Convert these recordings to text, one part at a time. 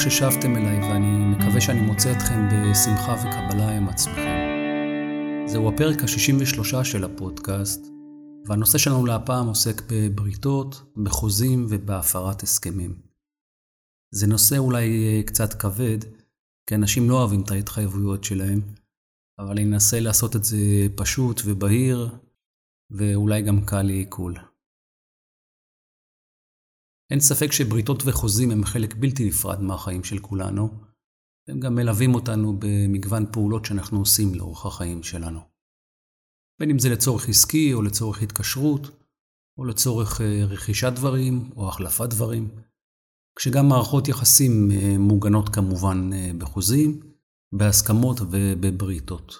שמח ששבתם אליי ואני מקווה שאני מוצא אתכם בשמחה וקבלה עם עצמכם. זהו הפרק ה-63 של הפודקאסט, והנושא שלנו להפעם עוסק בבריתות, בחוזים ובהפרת הסכמים. זה נושא אולי קצת כבד, כי אנשים לא אוהבים את ההתחייבויות שלהם, אבל אני אנסה לעשות את זה פשוט ובהיר, ואולי גם קל לעיכול. אין ספק שבריתות וחוזים הם חלק בלתי נפרד מהחיים של כולנו, והם גם מלווים אותנו במגוון פעולות שאנחנו עושים לאורך החיים שלנו. בין אם זה לצורך עסקי או לצורך התקשרות, או לצורך אה, רכישת דברים או החלפת דברים, כשגם מערכות יחסים אה, מוגנות כמובן אה, בחוזים, בהסכמות ובבריתות.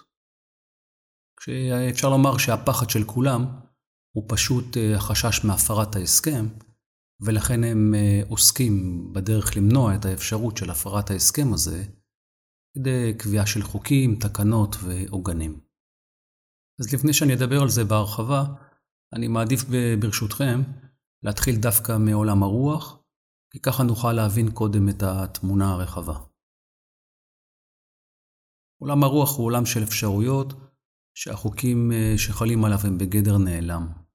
כשאפשר לומר שהפחד של כולם הוא פשוט החשש מהפרת ההסכם, ולכן הם אה, עוסקים בדרך למנוע את האפשרות של הפרת ההסכם הזה, כדי קביעה של חוקים, תקנות ועוגנים. אז לפני שאני אדבר על זה בהרחבה, אני מעדיף ברשותכם להתחיל דווקא מעולם הרוח, כי ככה נוכל להבין קודם את התמונה הרחבה. עולם הרוח הוא עולם של אפשרויות שהחוקים אה, שחלים עליו הם בגדר נעלם.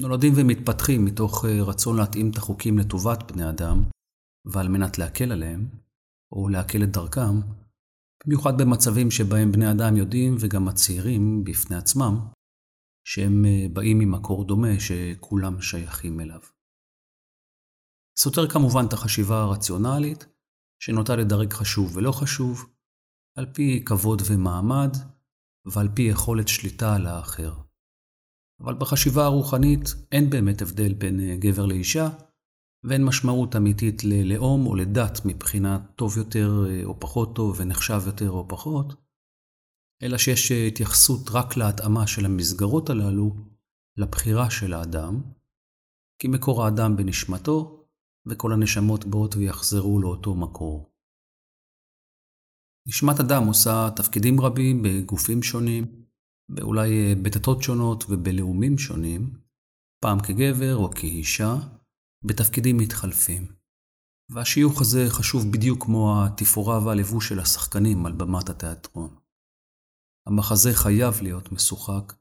נולדים ומתפתחים מתוך אה, רצון להתאים את החוקים לטובת בני אדם, ועל מנת להקל עליהם, או להקל את דרכם, במיוחד במצבים שבהם בני אדם יודעים וגם מצהירים בפני עצמם, שהם אה, באים ממקור דומה שכולם שייכים אליו. סותר כמובן את החשיבה הרציונלית, שנוטה לדרג חשוב ולא חשוב, על פי כבוד ומעמד, ועל פי יכולת שליטה על האחר. אבל בחשיבה הרוחנית אין באמת הבדל בין אה, גבר לאישה, ואין משמעות אמיתית ללאום או לדת מבחינת טוב יותר אה, או פחות טוב ונחשב יותר או פחות, אלא שיש אה, התייחסות רק להתאמה של המסגרות הללו לבחירה של האדם, כי מקור האדם בנשמתו, וכל הנשמות באות ויחזרו לאותו מקור. נשמת אדם עושה תפקידים רבים בגופים שונים, ואולי אה, בדתות שונות ובלאומים שונים, פעם כגבר או כאישה, בתפקידים מתחלפים. והשיוך הזה חשוב בדיוק כמו התפאורה והלבוש של השחקנים על במת התיאטרון. המחזה חייב להיות משוחק,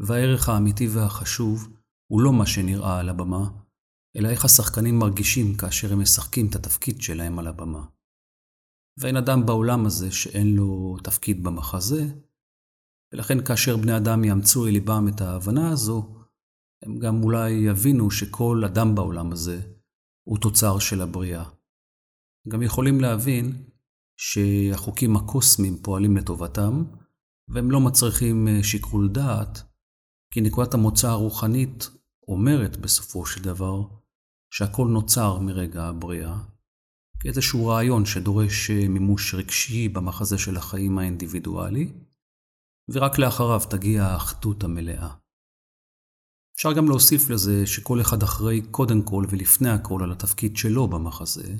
והערך האמיתי והחשוב הוא לא מה שנראה על הבמה, אלא איך השחקנים מרגישים כאשר הם משחקים את התפקיד שלהם על הבמה. ואין אדם בעולם הזה שאין לו תפקיד במחזה, ולכן כאשר בני אדם יאמצו אל ליבם את ההבנה הזו, הם גם אולי יבינו שכל אדם בעולם הזה הוא תוצר של הבריאה. גם יכולים להבין שהחוקים הקוסמיים פועלים לטובתם, והם לא מצריכים אה, שיקול דעת, כי נקודת המוצא הרוחנית אומרת בסופו של דבר שהכל נוצר מרגע הבריאה, כאיזשהו רעיון שדורש אה, מימוש רגשי במחזה של החיים האינדיבידואלי, ורק לאחריו תגיע האחדות המלאה. אפשר גם להוסיף לזה שכל אחד אחראי קודם כל ולפני הכל על התפקיד שלו במחזה,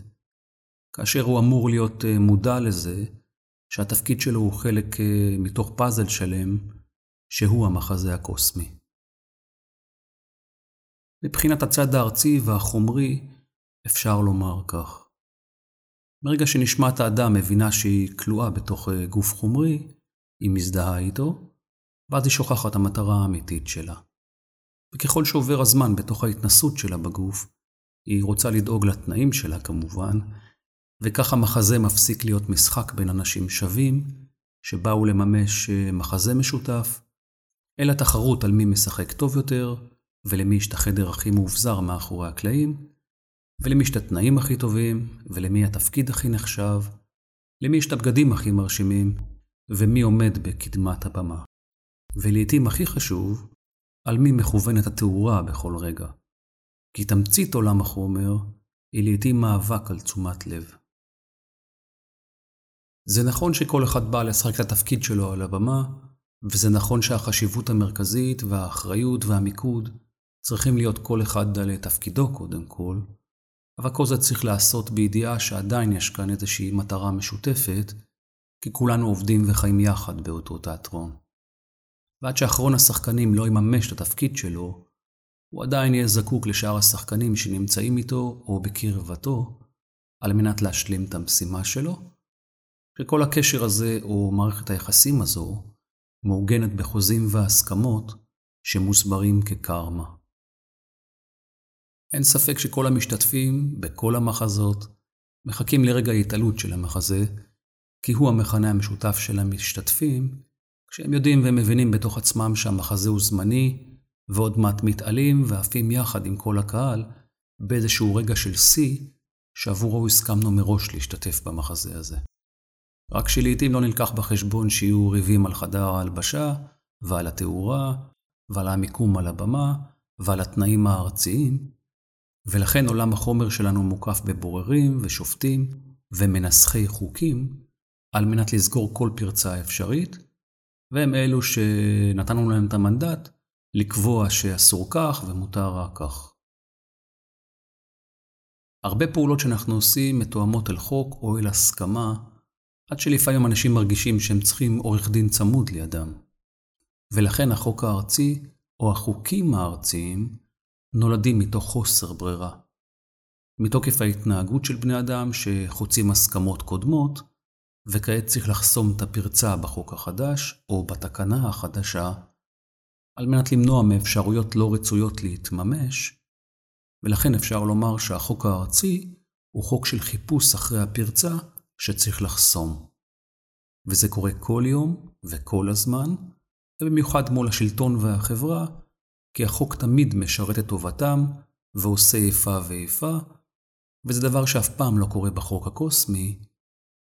כאשר הוא אמור להיות אה, מודע לזה שהתפקיד שלו הוא חלק אה, מתוך פאזל שלם, שהוא המחזה הקוסמי. מבחינת הצד הארצי והחומרי, אפשר לומר כך. מרגע שנשמת האדם מבינה שהיא כלואה בתוך אה, גוף חומרי, היא מזדהה איתו, ואז היא שוכחת המטרה האמיתית שלה. וככל שעובר הזמן בתוך ההתנסות שלה בגוף, היא רוצה לדאוג לתנאים שלה כמובן, וכך המחזה מפסיק להיות משחק בין אנשים שווים, שבאו לממש אה, מחזה משותף, אלא תחרות על מי משחק טוב יותר, ולמי יש את החדר הכי מאובזר מאחורי הקלעים, ולמי יש את התנאים הכי טובים, ולמי התפקיד הכי נחשב, למי יש את הבגדים הכי מרשימים, ומי עומד בקדמת הבמה. ולעיתים הכי חשוב, על מי מכוונת התאורה בכל רגע. כי תמצית עולם החומר היא לעיתים מאבק על תשומת לב. זה נכון שכל אחד בא לשחק את התפקיד שלו על הבמה, וזה נכון שהחשיבות המרכזית והאחריות והמיקוד צריכים להיות כל אחד על תפקידו קודם כל, אבל כל זה צריך להיעשות בידיעה שעדיין יש כאן איזושהי מטרה משותפת, כי כולנו עובדים וחיים יחד באותו תיאטרון. ועד שאחרון השחקנים לא יממש את התפקיד שלו, הוא עדיין יהיה זקוק לשאר השחקנים שנמצאים איתו או בקרבתו, על מנת להשלים את המשימה שלו, שכל הקשר הזה או מערכת היחסים הזו מעוגנת בחוזים והסכמות שמוסברים כקרמה. אין ספק שכל המשתתפים בכל המחזות מחכים לרגע ההתעלות של המחזה, כי הוא המכנה המשותף של המשתתפים, כשהם יודעים ומבינים בתוך עצמם שהמחזה הוא זמני, ועוד מעט מתעלים ועפים יחד עם כל הקהל באיזשהו רגע של שיא, שעבורו הסכמנו מראש להשתתף במחזה הזה. רק שלעיתים לא נלקח בחשבון שיהיו ריבים על חדר ההלבשה, ועל התאורה, ועל המיקום על הבמה, ועל התנאים הארציים, ולכן עולם החומר שלנו מוקף בבוררים ושופטים ומנסחי חוקים, על מנת לסגור כל פרצה אפשרית, והם אלו שנתנו להם את המנדט לקבוע שאסור כך ומותר רק כך. הרבה פעולות שאנחנו עושים מתואמות אל חוק או אל הסכמה, עד שלפעמים אנשים מרגישים שהם צריכים עורך דין צמוד לידם. ולכן החוק הארצי, או החוקים הארציים, נולדים מתוך חוסר ברירה. מתוקף ההתנהגות של בני אדם שחוצים הסכמות קודמות, וכעת צריך לחסום את הפרצה בחוק החדש, או בתקנה החדשה, על מנת למנוע מאפשרויות לא רצויות להתממש, ולכן אפשר לומר שהחוק הארצי הוא חוק של חיפוש אחרי הפרצה שצריך לחסום. וזה קורה כל יום וכל הזמן, ובמיוחד מול השלטון והחברה, כי החוק תמיד משרת את טובתם ועושה איפה ואיפה, וזה דבר שאף פעם לא קורה בחוק הקוסמי,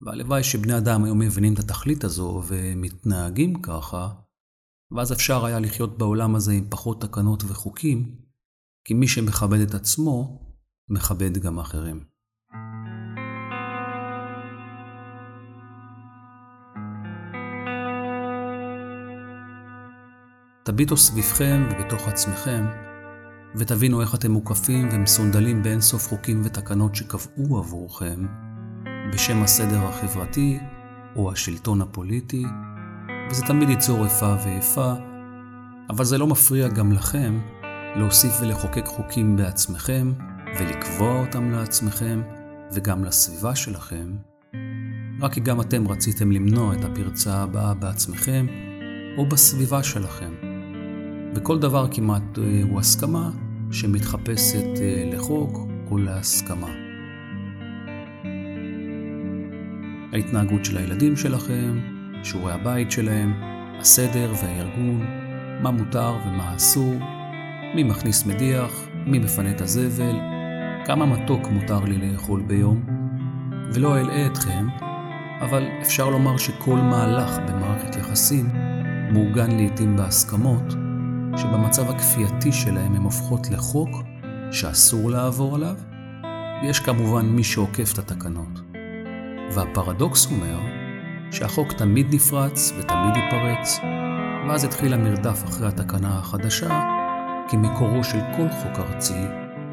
והלוואי שבני אדם היו מבינים את התכלית הזו ומתנהגים ככה, ואז אפשר היה לחיות בעולם הזה עם פחות תקנות וחוקים, כי מי שמכבד את עצמו, מכבד גם אחרים. תביטו סביבכם ובתוך עצמכם, ותבינו איך אתם מוקפים ומסונדלים באינסוף חוקים ותקנות שקבעו עבורכם, בשם הסדר החברתי או השלטון הפוליטי, וזה תמיד ייצור איפה ואיפה, אבל זה לא מפריע גם לכם להוסיף ולחוקק חוקים בעצמכם ולקבוע אותם לעצמכם וגם לסביבה שלכם, רק כי גם אתם רציתם למנוע את הפרצה הבאה בעצמכם או בסביבה שלכם. וכל דבר כמעט אה, הוא הסכמה שמתחפשת אה, לחוק או להסכמה. ההתנהגות של הילדים שלכם, שיעורי הבית שלהם, הסדר והארגון, מה מותר ומה אסור, מי מכניס מדיח, מי מפנה את הזבל, כמה מתוק מותר לי לאכול ביום, ולא אלאה אתכם, אבל אפשר לומר שכל מהלך במערכת יחסים מעוגן לעתים בהסכמות, שבמצב הכפייתי שלהם הן הופכות לחוק שאסור לעבור עליו, ויש כמובן מי שעוקף את התקנות. והפרדוקס אומר שהחוק תמיד נפרץ ותמיד ייפרץ, ואז התחיל המרדף אחרי התקנה החדשה, כי מקורו של כל חוק ארצי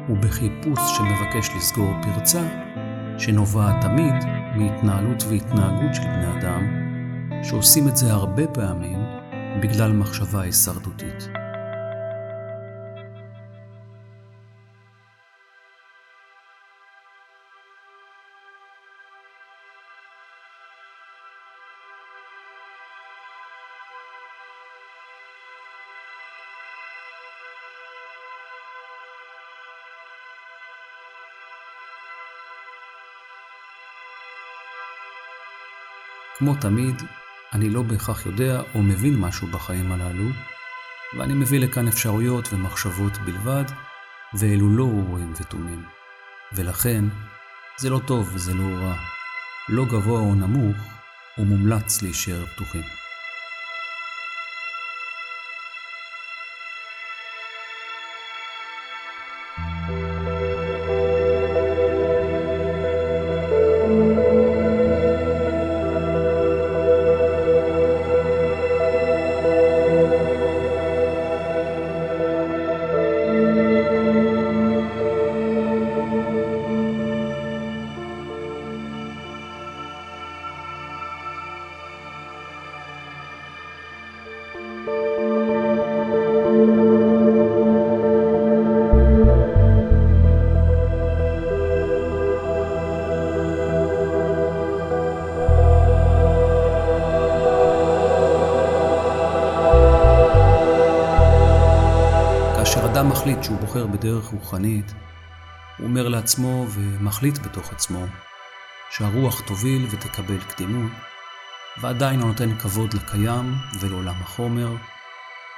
הוא בחיפוש שמבקש לסגור פרצה, שנובעת תמיד מהתנהלות והתנהגות של בני אדם, שעושים את זה הרבה פעמים בגלל מחשבה הישרדותית. כמו תמיד, אני לא בהכרח יודע או מבין משהו בחיים הללו, ואני מביא לכאן אפשרויות ומחשבות בלבד, ואלו לא אורים ותומים. ולכן, זה לא טוב וזה לא רע. לא גבוה או נמוך, ומומלץ להישאר פתוחים. מחליט שהוא בוחר בדרך רוחנית, הוא אומר לעצמו ומחליט בתוך עצמו שהרוח תוביל ותקבל קדימות, ועדיין הוא נותן כבוד לקיים ולעולם החומר,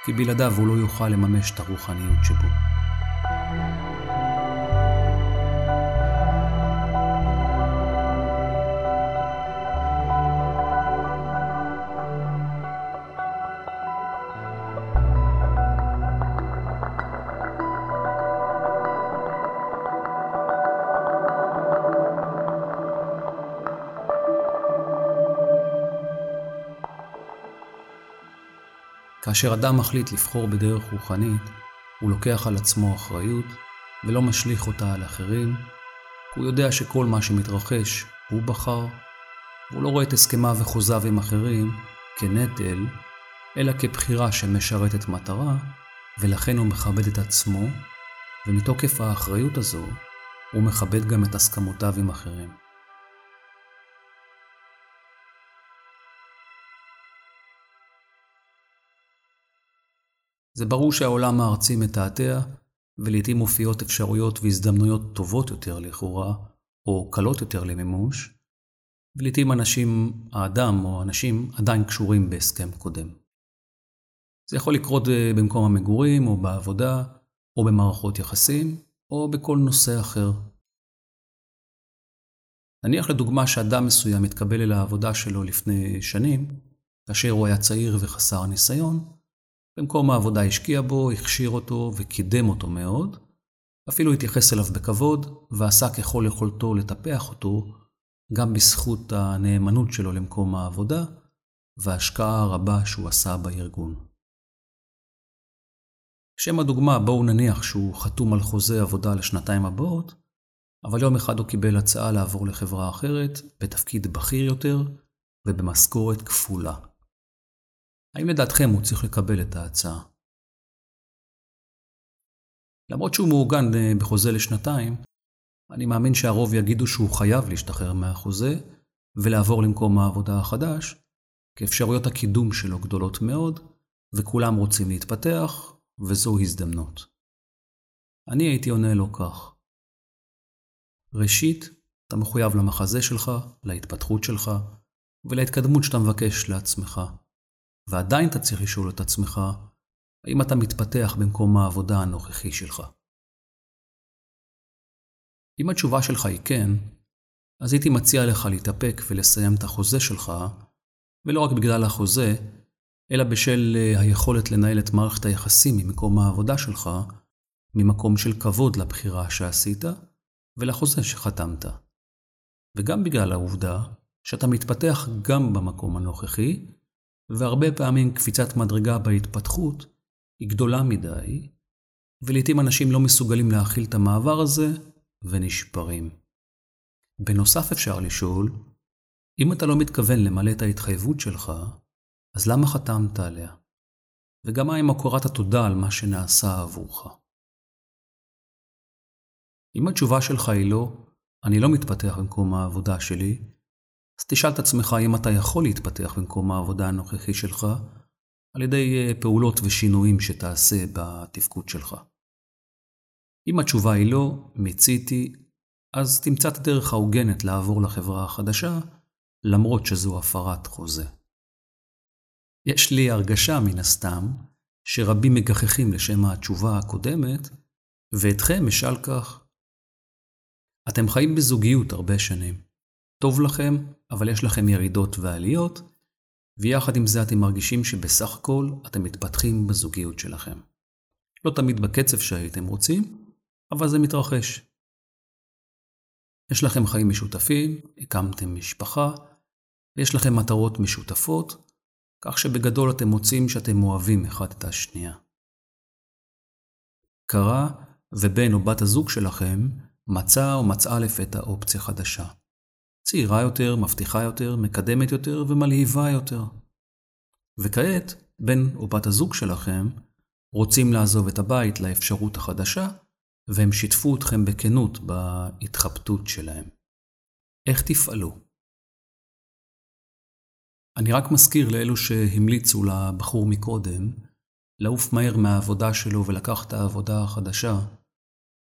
כי בלעדיו הוא לא יוכל לממש את הרוחניות שבו. כאשר אדם מחליט לבחור בדרך רוחנית, הוא לוקח על עצמו אחריות ולא משליך אותה על אחרים, הוא יודע שכל מה שמתרחש הוא בחר, הוא לא רואה את הסכמיו וחוזיו עם אחרים כנטל, אלא כבחירה שמשרתת מטרה, ולכן הוא מכבד את עצמו, ומתוקף האחריות הזו, הוא מכבד גם את הסכמותיו עם אחרים. זה ברור שהעולם הארצי מתעתע, ולעיתים מופיעות אפשרויות והזדמנויות טובות יותר לכאורה, או קלות יותר למימוש, ולעיתים אנשים, האדם או אנשים עדיין קשורים בהסכם קודם. זה יכול לקרות אה, במקום המגורים, או בעבודה, או במערכות יחסים, או בכל נושא אחר. נניח לדוגמה שאדם מסוים מתקבל אל העבודה שלו לפני שנים, כאשר הוא היה צעיר וחסר ניסיון, במקום העבודה השקיע בו, הכשיר אותו וקידם אותו מאוד, אפילו התייחס אליו בכבוד, ועשה ככל יכולתו לטפח אותו, גם בזכות הנאמנות שלו למקום העבודה, וההשקעה הרבה שהוא עשה בארגון. שם הדוגמה, בואו נניח שהוא חתום על חוזה עבודה לשנתיים הבאות, אבל יום אחד הוא קיבל הצעה לעבור לחברה אחרת, בתפקיד בכיר יותר ובמשכורת כפולה. האם לדעתכם הוא צריך לקבל את ההצעה? למרות שהוא מעוגן אה, בחוזה לשנתיים, אני מאמין שהרוב יגידו שהוא חייב להשתחרר מהחוזה ולעבור למקום העבודה החדש, כי אפשרויות הקידום שלו גדולות מאוד, וכולם רוצים להתפתח, וזו הזדמנות. אני הייתי עונה לו כך: ראשית, אתה מחויב למחזה שלך, להתפתחות שלך, ולהתקדמות שאתה מבקש לעצמך. ועדיין אתה צריך לשאול את עצמך, האם אתה מתפתח במקום העבודה הנוכחי שלך. אם התשובה שלך היא כן, אז הייתי מציע לך להתאפק ולסיים את החוזה שלך, ולא רק בגלל החוזה, אלא בשל אה, היכולת לנהל את מערכת היחסים ממקום העבודה שלך, ממקום של כבוד לבחירה שעשית ולחוזה שחתמת. וגם בגלל העובדה שאתה מתפתח גם במקום הנוכחי, והרבה פעמים קפיצת מדרגה בהתפתחות היא גדולה מדי, ולעיתים אנשים לא מסוגלים להכיל את המעבר הזה ונשברים. בנוסף אפשר לשאול, אם אתה לא מתכוון למלא את ההתחייבות שלך, אז למה חתמת עליה? וגם מה עם הכרת התודה על מה שנעשה עבורך? אם התשובה שלך היא לא, אני לא מתפתח במקום העבודה שלי, אז תשאל את עצמך אם אתה יכול להתפתח במקום העבודה הנוכחי שלך על ידי אה, פעולות ושינויים שתעשה בתפקוד שלך. אם התשובה היא לא, מיציתי, אז תמצא את הדרך ההוגנת לעבור לחברה החדשה, למרות שזו הפרת חוזה. יש לי הרגשה, מן הסתם, שרבים מגחכים לשם התשובה הקודמת, ואתכם אשאל כך. אתם חיים בזוגיות הרבה שנים. טוב לכם, אבל יש לכם ירידות ועליות, ויחד עם זה אתם מרגישים שבסך הכל אתם מתפתחים בזוגיות שלכם. לא תמיד בקצב שהייתם רוצים, אבל זה מתרחש. יש לכם חיים משותפים, הקמתם משפחה, ויש לכם מטרות משותפות, כך שבגדול אתם מוצאים שאתם אוהבים אחד את השנייה. קרה ובן או בת הזוג שלכם מצא או מצאה לפתע אופציה חדשה. צעירה יותר, מבטיחה יותר, מקדמת יותר ומלהיבה יותר. וכעת, בן או בת הזוג שלכם רוצים לעזוב את הבית לאפשרות החדשה, והם שיתפו אתכם בכנות בהתחבטות שלהם. איך תפעלו? אני רק מזכיר לאלו שהמליצו לבחור מקודם, לעוף מהר מהעבודה שלו ולקח את העבודה החדשה,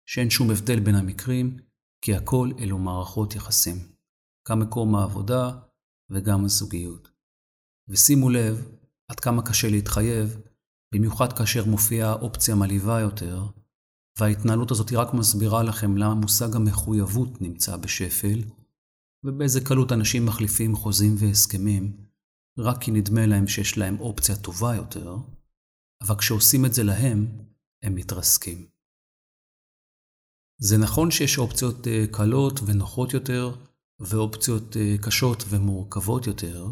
שאין שום הבדל בין המקרים, כי הכל אלו מערכות יחסים, גם מקום העבודה וגם הזוגיות. ושימו לב עד כמה קשה להתחייב, במיוחד כאשר מופיעה אופציה מלהיבה יותר, וההתנהלות הזאת רק מסבירה לכם למה מושג המחויבות נמצא בשפל, ובאיזה קלות אנשים מחליפים חוזים והסכמים, רק כי נדמה להם שיש להם אופציה טובה יותר, אבל כשעושים את זה להם, הם מתרסקים. זה נכון שיש אופציות אה, קלות ונוחות יותר, ואופציות אה, קשות ומורכבות יותר,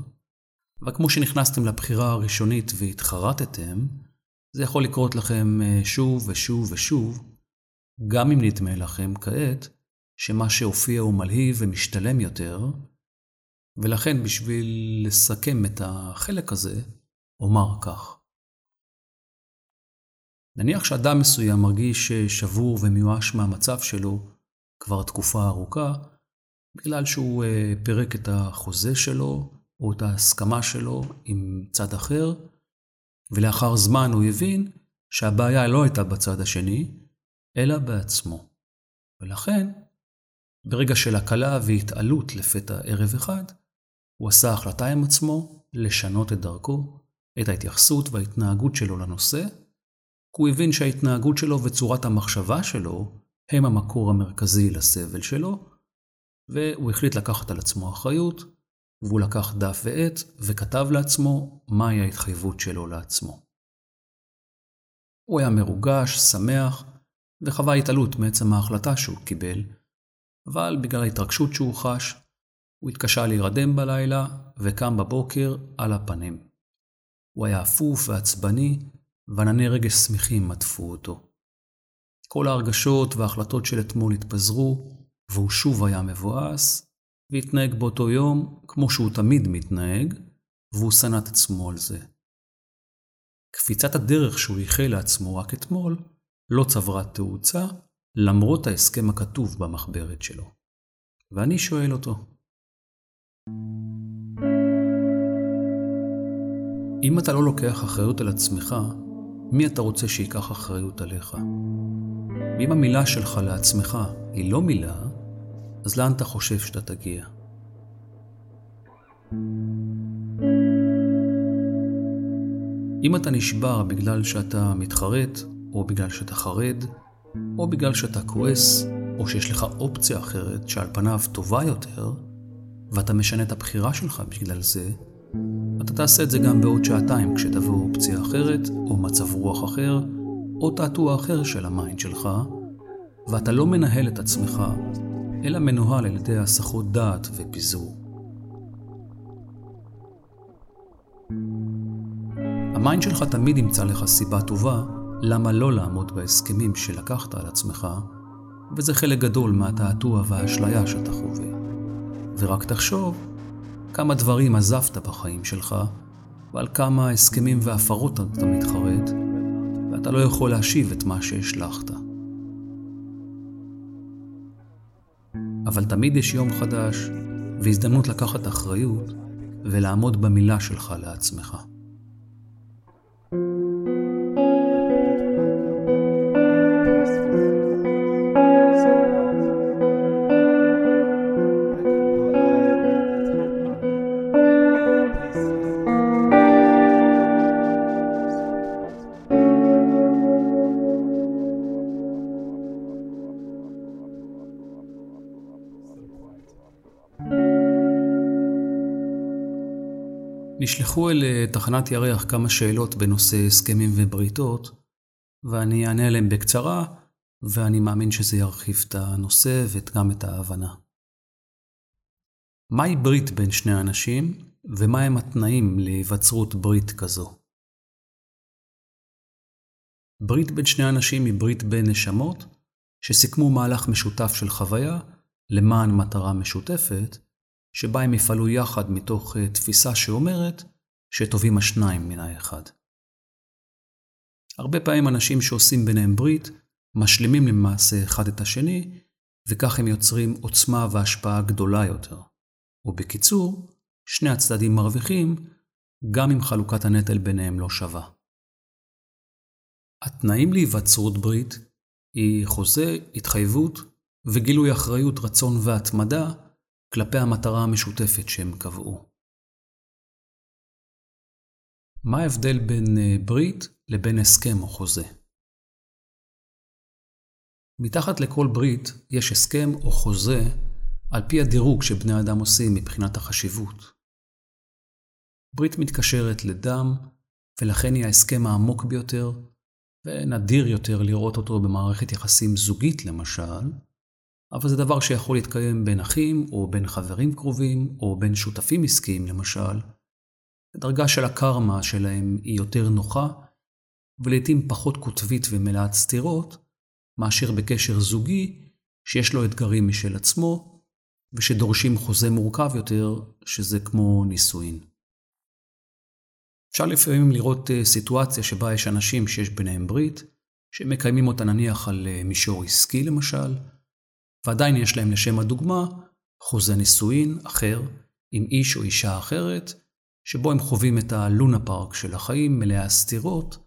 אבל כמו שנכנסתם לבחירה הראשונית והתחרטתם, זה יכול לקרות לכם אה, שוב ושוב ושוב, גם אם נדמה לכם כעת שמה שהופיע הוא מלהיב ומשתלם יותר, ולכן בשביל לסכם את החלק הזה, אומר כך. נניח שאדם מסוים מרגיש שבור ומיואש מהמצב שלו כבר תקופה ארוכה, בגלל שהוא אה, פירק את החוזה שלו או את ההסכמה שלו עם צד אחר, ולאחר זמן הוא הבין שהבעיה לא הייתה בצד השני, אלא בעצמו. ולכן, ברגע של הקלה והתעלות לפתע ערב אחד, הוא עשה החלטה עם עצמו לשנות את דרכו, את ההתייחסות וההתנהגות שלו לנושא, כי הוא הבין שההתנהגות שלו וצורת המחשבה שלו הם המקור המרכזי לסבל שלו, והוא החליט לקחת על עצמו אחריות, והוא לקח דף ועט וכתב לעצמו מהי ההתחייבות שלו לעצמו. הוא היה מרוגש, שמח, וחווה התעלות מעצם ההחלטה שהוא קיבל, אבל בגלל ההתרגשות שהוא חש, הוא התקשה להירדם בלילה וקם בבוקר על הפנים. הוא היה אפוף ועצבני, וענני רגש שמחים עטפו אותו. כל ההרגשות וההחלטות של אתמול התפזרו, והוא שוב היה מבואס, והתנהג באותו יום כמו שהוא תמיד מתנהג, והוא שנא את עצמו על זה. קפיצת הדרך שהוא איחל לעצמו רק אתמול, לא צברה תאוצה, למרות ההסכם הכתוב במחברת שלו. ואני שואל אותו, אם אתה לא לוקח אחריות על עצמך, מי אתה רוצה שייקח אחריות עליך? ואם המילה שלך לעצמך היא לא מילה, אז לאן אתה חושב שאתה תגיע? אם אתה נשבר בגלל שאתה מתחרט, או בגלל שאתה חרד, או בגלל שאתה כועס, או שיש לך אופציה אחרת שעל פניו טובה יותר, ואתה משנה את הבחירה שלך בגלל זה, אתה תעשה את זה גם בעוד שעתיים כשתבוא אופציה אחרת, או מצב רוח אחר, או תעתוע אחר של ה mind שלך, ואתה לא מנהל את עצמך, אלא מנוהל על ידי הסחות דעת ופיזור. ה mind שלך תמיד ימצא לך סיבה טובה למה לא לעמוד בהסכמים שלקחת על עצמך, וזה חלק גדול מהתעתוע והאשליה שאתה חווה. ורק תחשוב כמה דברים עזבת בחיים שלך, ועל כמה הסכמים והפרות אתה מתחרט, ואתה לא יכול להשיב את מה שהשלכת. אבל תמיד יש יום חדש, והזדמנות לקחת אחריות ולעמוד במילה שלך לעצמך. נשלחו אל אה, תחנת ירח כמה שאלות בנושא הסכמים ובריתות, ואני אענה עליהם בקצרה, ואני מאמין שזה ירחיב את הנושא וגם את ההבנה. מהי ברית בין שני אנשים, ומהם התנאים להיווצרות ברית כזו? ברית בין שני אנשים היא ברית בין נשמות, שסיכמו מהלך משותף של חוויה למען מטרה משותפת, שבה הם יפעלו יחד מתוך אה, תפיסה שאומרת שטובים השניים מן האחד. הרבה פעמים אנשים שעושים ביניהם ברית, משלימים למעשה אחד את השני, וכך הם יוצרים עוצמה והשפעה גדולה יותר. ובקיצור, שני הצדדים מרוויחים, גם אם חלוקת הנטל ביניהם לא שווה. התנאים להיווצרות ברית היא חוזה, התחייבות וגילוי אחריות, רצון והתמדה כלפי המטרה המשותפת שהם קבעו. מה ההבדל בין אה, ברית לבין הסכם או חוזה? מתחת לכל ברית יש הסכם או חוזה על פי הדירוג שבני אדם עושים מבחינת החשיבות. ברית מתקשרת לדם, ולכן היא ההסכם העמוק ביותר, ונדיר יותר לראות אותו במערכת יחסים זוגית למשל, אבל זה דבר שיכול להתקיים בין אחים, או בין חברים קרובים, או בין שותפים עסקיים למשל. הדרגה של הקרמה שלהם היא יותר נוחה, ולעיתים פחות קוטבית ומלאת סתירות, מאשר בקשר זוגי שיש לו אתגרים משל עצמו, ושדורשים חוזה מורכב יותר, שזה כמו נישואין. אפשר לפעמים לראות אה, סיטואציה שבה יש אנשים שיש ביניהם ברית, שמקיימים אותה נניח על אה, מישור עסקי למשל, ועדיין יש להם לשם הדוגמה חוזה נישואין אחר עם איש או אישה אחרת, שבו הם חווים את הלונה פארק של החיים מלאה הסתירות,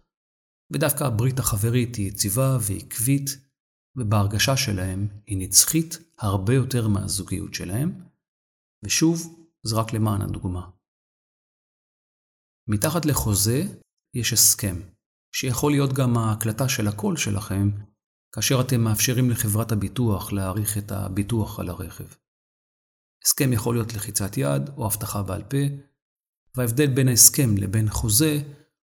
ודווקא הברית החברית היא יציבה ועקבית, ובהרגשה שלהם היא נצחית הרבה יותר מהזוגיות שלהם, ושוב, זה רק למען הדוגמה. מתחת לחוזה יש הסכם, שיכול להיות גם ההקלטה של הקול שלכם, כאשר אתם מאפשרים לחברת הביטוח להעריך את הביטוח על הרכב. הסכם יכול להיות לחיצת יד או הבטחה בעל פה, וההבדל בין ההסכם לבין חוזה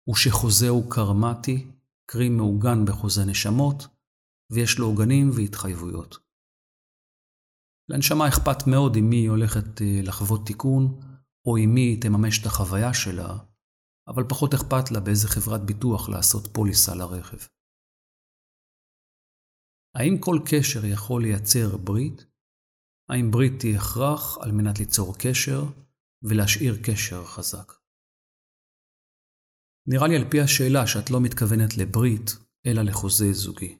הוא שחוזה הוא קרמטי, קרי מעוגן בחוזה נשמות, ויש לו עוגנים והתחייבויות. לנשמה אכפת מאוד אם היא הולכת אה, לחוות תיקון, או אם היא תממש את החוויה שלה, אבל פחות אכפת לה באיזה חברת ביטוח לעשות פוליסה לרכב. האם כל קשר יכול לייצר ברית? האם ברית היא הכרח על מנת ליצור קשר ולהשאיר קשר חזק? נראה לי על פי השאלה שאת לא מתכוונת לברית, אלא לחוזה זוגי.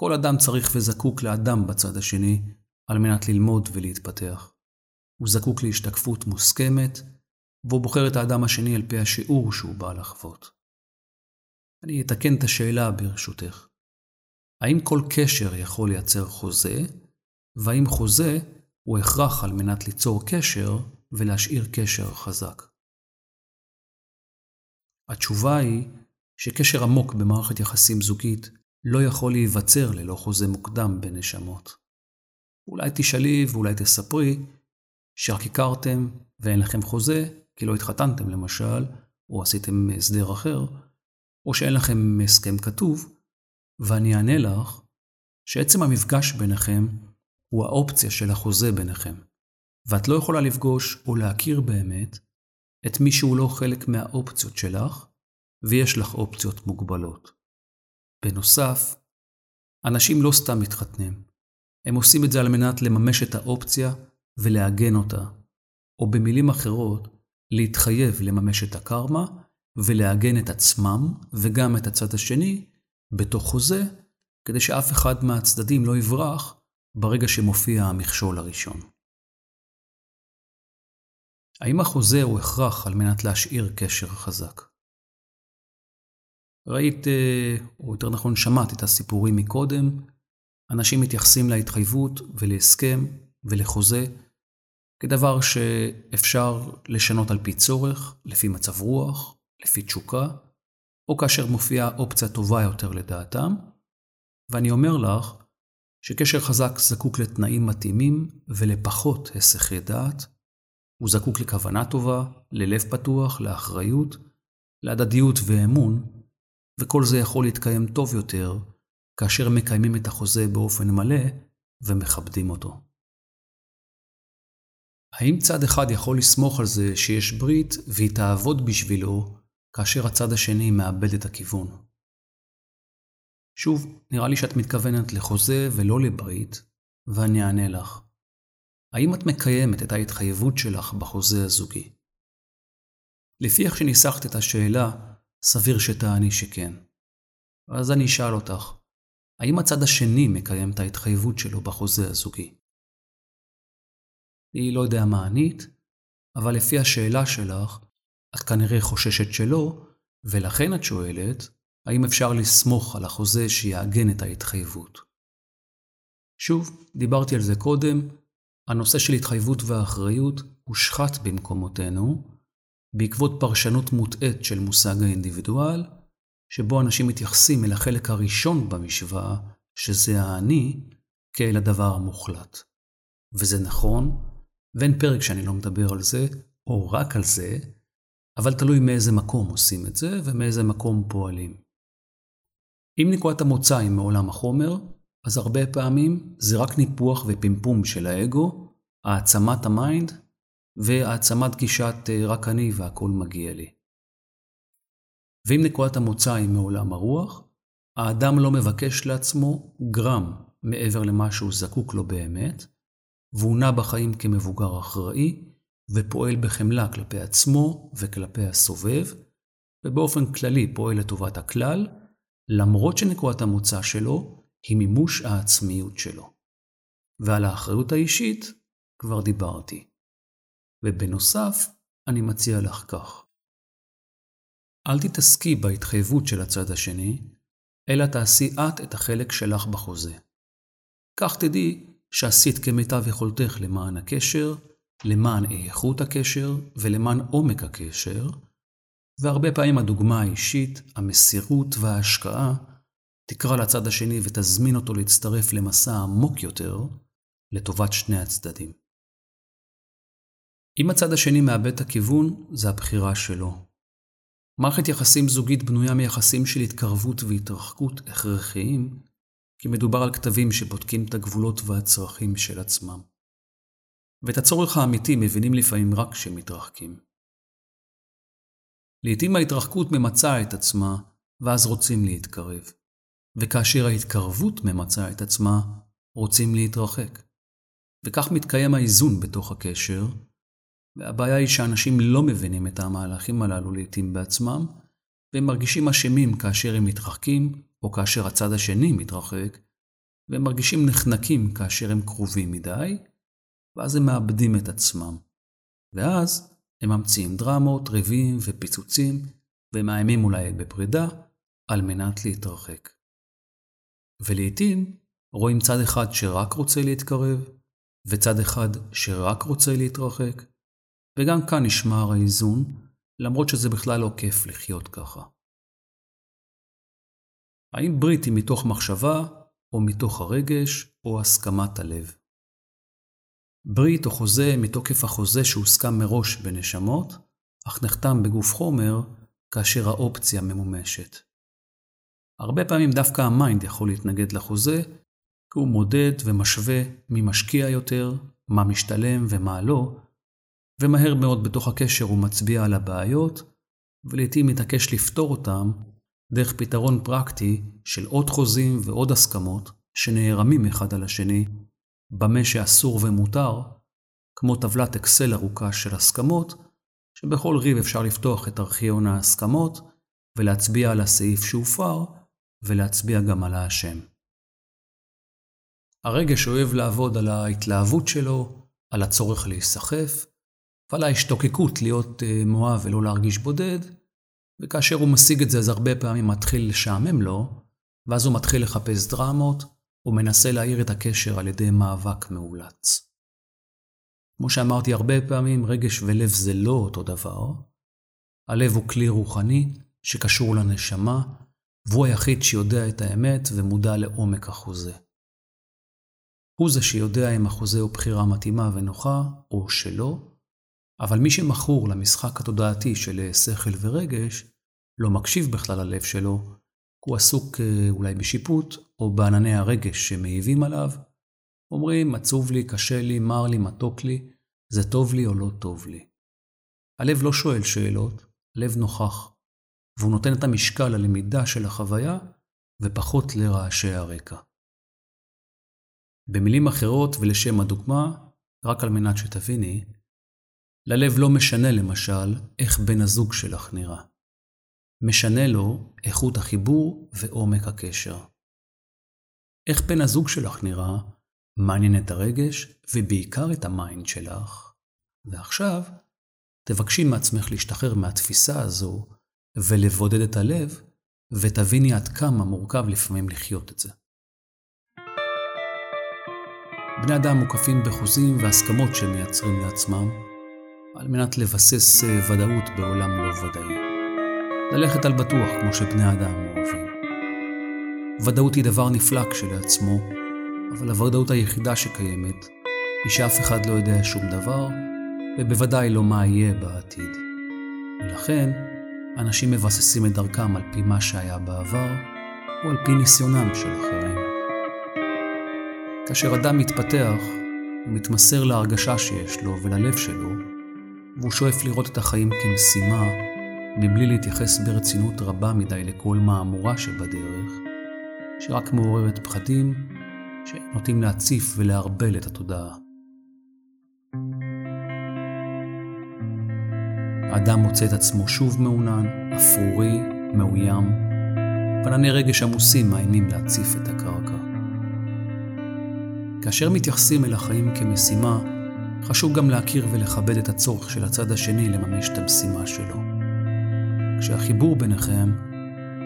כל אדם צריך וזקוק לאדם בצד השני על מנת ללמוד ולהתפתח. הוא זקוק להשתקפות מוסכמת, והוא בוחר את האדם השני על פי השיעור שהוא בא לחוות. אני אתקן את השאלה ברשותך. האם כל קשר יכול לייצר חוזה, והאם חוזה הוא הכרח על מנת ליצור קשר ולהשאיר קשר חזק? התשובה היא שקשר עמוק במערכת יחסים זוגית לא יכול להיווצר ללא חוזה מוקדם בין נשמות. אולי תשאלי ואולי תספרי שרק הכרתם ואין לכם חוזה, כי לא התחתנתם למשל, או עשיתם הסדר אחר, או שאין לכם הסכם כתוב, ואני אענה לך שעצם המפגש ביניכם הוא האופציה של החוזה ביניכם, ואת לא יכולה לפגוש או להכיר באמת את מי שהוא לא חלק מהאופציות שלך, ויש לך אופציות מוגבלות. בנוסף, אנשים לא סתם מתחתנים, הם עושים את זה על מנת לממש את האופציה ולעגן אותה, או במילים אחרות, להתחייב לממש את הקרמה ולעגן את עצמם וגם את הצד השני בתוך חוזה, כדי שאף אחד מהצדדים לא יברח ברגע שמופיע המכשול הראשון. האם החוזה הוא הכרח על מנת להשאיר קשר חזק? ראית, אה, או יותר נכון שמעת את הסיפורים מקודם, אנשים מתייחסים להתחייבות ולהסכם ולחוזה כדבר שאפשר לשנות על פי צורך, לפי מצב רוח, לפי תשוקה, או כאשר מופיעה אופציה טובה יותר לדעתם, ואני אומר לך שקשר חזק זקוק לתנאים מתאימים ולפחות הסחי דעת, הוא זקוק לכוונה טובה, ללב פתוח, לאחריות, להדדיות ואמון, וכל זה יכול להתקיים טוב יותר כאשר מקיימים את החוזה באופן מלא ומכבדים אותו. האם צד אחד יכול לסמוך על זה שיש ברית והיא תעבוד בשבילו כאשר הצד השני מאבד את הכיוון? שוב, נראה לי שאת מתכוונת לחוזה ולא לברית, ואני אענה לך. האם את מקיימת את ההתחייבות שלך בחוזה הזוגי? לפי איך שניסחת את השאלה, סביר שתעני שכן. אז אני אשאל אותך, האם הצד השני מקיים את ההתחייבות שלו בחוזה הזוגי? אני לא יודע מה ענית, אבל לפי השאלה שלך, את כנראה חוששת שלא, ולכן את שואלת, האם אפשר לסמוך על החוזה שיעגן את ההתחייבות? שוב, דיברתי על זה קודם, הנושא של התחייבות ואחריות הושחת במקומותינו, בעקבות פרשנות מוטעית של מושג האינדיבידואל, שבו אנשים מתייחסים אל החלק הראשון במשוואה, שזה האני, כאל הדבר המוחלט. וזה נכון, ואין פרק שאני לא מדבר על זה, או רק על זה, אבל תלוי מאיזה מקום עושים את זה ומאיזה מקום פועלים. אם נקודת המוצא היא מעולם החומר, אז הרבה פעמים זה רק ניפוח ופימפום של האגו, העצמת ה mind והעצמת גישת אה, רק אני והכל מגיע לי. ואם נקודת המוצא היא מעולם הרוח, האדם לא מבקש לעצמו גרם מעבר למה שהוא זקוק לו באמת, והוא נע בחיים כמבוגר אחראי, ופועל בחמלה כלפי עצמו וכלפי הסובב, ובאופן כללי פועל לטובת הכלל, למרות שנקודת המוצא שלו היא מימוש העצמיות שלו. ועל האחריות האישית כבר דיברתי. ובנוסף, אני מציע לך כך. אל תתעסקי בהתחייבות של הצד השני, אלא תעשי את את החלק שלך בחוזה. כך תדעי שעשית כמיטב יכולתך למען הקשר, למען איכות הקשר ולמען עומק הקשר, והרבה פעמים הדוגמה האישית, המסירות וההשקעה תקרא לצד השני ותזמין אותו להצטרף למסע עמוק יותר לטובת שני הצדדים. אם הצד השני מאבד את הכיוון, זה הבחירה שלו. מערכת יחסים זוגית בנויה מיחסים של התקרבות והתרחקות הכרחיים, כי מדובר על כתבים שבודקים את הגבולות והצרכים של עצמם. ואת הצורך האמיתי מבינים לפעמים רק כשמתרחקים. לעתים ההתרחקות ממצה את עצמה, ואז רוצים להתקרב. וכאשר ההתקרבות ממצה את עצמה, רוצים להתרחק. וכך מתקיים האיזון בתוך הקשר, והבעיה היא שאנשים לא מבינים את המהלכים הללו לעתים בעצמם, והם מרגישים אשמים כאשר הם מתרחקים, או כאשר הצד השני מתרחק, והם מרגישים נחנקים כאשר הם קרובים מדי, ואז הם מאבדים את עצמם. ואז הם ממציאים דרמות, ריבים ופיצוצים, ומאיימים אולי בפרידה, על מנת להתרחק. ולעיתים רואים צד אחד שרק רוצה להתקרב, וצד אחד שרק רוצה להתרחק, וגם כאן נשמר האיזון, למרות שזה בכלל לא כיף לחיות ככה. האם ברית היא מתוך מחשבה, או מתוך הרגש, או הסכמת הלב? ברית או חוזה מתוקף החוזה שהוסכם מראש בנשמות, אך נחתם בגוף חומר כאשר האופציה ממומשת. הרבה פעמים דווקא ה mind יכול להתנגד לחוזה, כי הוא מודד ומשווה מי משקיע יותר, מה משתלם ומה לא, ומהר מאוד בתוך הקשר הוא מצביע על הבעיות, ולעיתים מתעקש לפתור אותם דרך פתרון פרקטי של עוד חוזים ועוד הסכמות שנערמים אחד על השני, במה שאסור ומותר, כמו טבלת אקסל ארוכה של הסכמות, שבכל ריב אפשר לפתוח את ארכיון ההסכמות ולהצביע על הסעיף שהופר, ולהצביע גם על האשם. הרגש אוהב לעבוד על ההתלהבות שלו, על הצורך להיסחף, ועל ההשתוקקות להיות אה, מואב ולא להרגיש בודד, וכאשר הוא משיג את זה אז הרבה פעמים מתחיל לשעמם לו, ואז הוא מתחיל לחפש דרמות, ומנסה להאיר את הקשר על ידי מאבק מאולץ. כמו שאמרתי הרבה פעמים, רגש ולב זה לא אותו דבר. הלב הוא כלי רוחני שקשור לנשמה, והוא היחיד שיודע את האמת ומודע לעומק החוזה. הוא זה שיודע אם החוזה הוא בחירה מתאימה ונוחה, או שלא, אבל מי שמכור למשחק התודעתי של שכל ורגש, לא מקשיב בכלל ללב שלו, הוא עסוק אה, אולי בשיפוט, או בענני הרגש שמעיבים עליו, אומרים, עצוב לי, קשה לי, מר לי, מתוק לי, זה טוב לי או לא טוב לי. הלב לא שואל שאלות, הלב נוכח, והוא נותן את המשקל ללמידה של החוויה, ופחות לרעשי הרקע. במילים אחרות ולשם הדוגמה, רק על מנת שתביני, ללב לא משנה למשל איך בן הזוג שלך נראה. משנה לו איכות החיבור ועומק הקשר. איך בן הזוג שלך נראה, מעניין את הרגש ובעיקר את ה mind שלך. ועכשיו, תבקשי מעצמך להשתחרר מהתפיסה הזו ולבודד את הלב ותביני עד כמה מורכב לפעמים לחיות את זה. בני אדם מוקפים בחוזים והסכמות שהם מייצרים לעצמם, על מנת לבסס אה, ודאות בעולם לא ודאי. ללכת על בטוח כמו שבני אדם אוהבים. ודאות היא דבר נפלא כשלעצמו, אבל הוודאות היחידה שקיימת היא שאף אחד לא יודע שום דבר, ובוודאי לא מה יהיה בעתיד. ולכן, אנשים מבססים את דרכם על פי מה שהיה בעבר, או על פי ניסיונם של אחרים. כאשר אדם מתפתח, הוא מתמסר להרגשה שיש לו וללב שלו, והוא שואף לראות את החיים כמשימה, מבלי להתייחס ברצינות רבה מדי לכל מהמורה שבדרך, שרק מעוררת פחדים שנוטים להציף ולערבל את התודעה. האדם מוצא את עצמו שוב מעונן, אפרורי, מאוים, וענני רגש עמוסים מאיימים להציף את הקרקע. כאשר מתייחסים אל החיים כמשימה, חשוב גם להכיר ולכבד את הצורך של הצד השני לממש את המשימה שלו. כשהחיבור ביניכם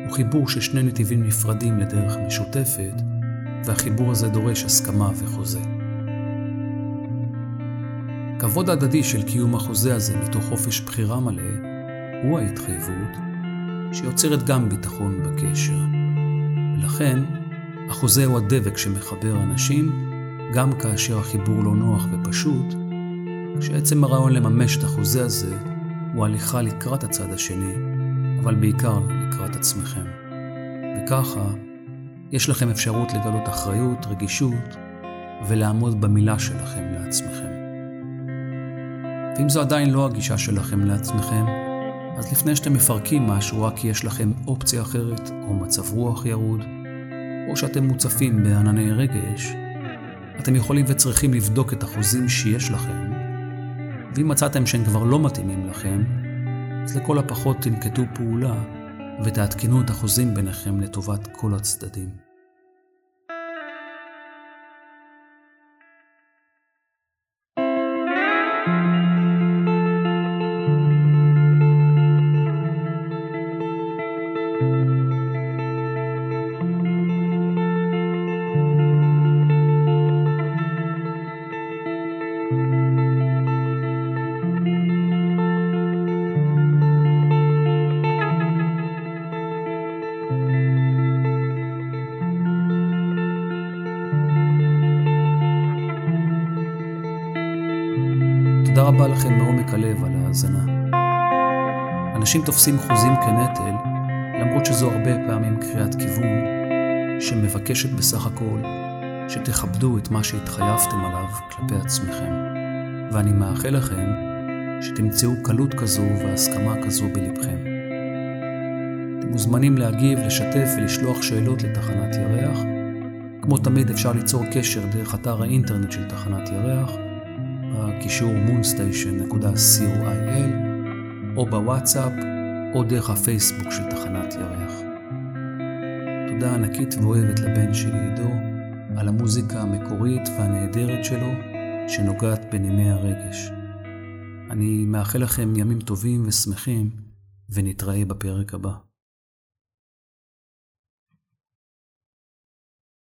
הוא חיבור של שני נתיבים נפרדים לדרך משותפת, והחיבור הזה דורש הסכמה וחוזה. כבוד הדדי של קיום החוזה הזה מתוך חופש בחירה מלא, הוא ההתחייבות שיוצרת גם ביטחון בקשר. ולכן, החוזה הוא הדבק שמחבר אנשים, גם כאשר החיבור לא נוח ופשוט, כשעצם הרעיון לממש את החוזה הזה הוא הליכה לקראת הצד השני, אבל בעיקר לקראת עצמכם. וככה, יש לכם אפשרות לגלות אחריות, רגישות, ולעמוד במילה שלכם לעצמכם. ואם זו עדיין לא הגישה שלכם לעצמכם, אז לפני שאתם מפרקים משהו רק כי יש לכם אופציה אחרת, או מצב רוח ירוד, או שאתם מוצפים בענני רגש, אתם יכולים וצריכים לבדוק את החוזים שיש לכם, ואם מצאתם שהם כבר לא מתאימים לכם, אז לכל הפחות תנקטו פעולה ותעדכנו את החוזים ביניכם לטובת כל הצדדים. תודה רבה לכם מעומק הלב על ההאזנה. אנשים תופסים חוזים כנטל, למרות שזו הרבה פעמים קריאת כיוון, שמבקשת בסך הכל שתכבדו את מה שהתחייבתם עליו כלפי עצמכם. ואני מאחל לכם שתמצאו קלות כזו והסכמה כזו בלבכם. אתם מוזמנים להגיב, לשתף ולשלוח שאלות לתחנת ירח. כמו תמיד אפשר ליצור קשר דרך אתר האינטרנט של תחנת ירח, בקישור moonstation.coil או בוואטסאפ או דרך הפייסבוק של תחנת ירח. תודה ענקית ואוהבת לבן שלי עידו על המוזיקה המקורית והנהדרת שלו שנוגעת בנימי הרגש. אני מאחל לכם ימים טובים ושמחים ונתראה בפרק הבא.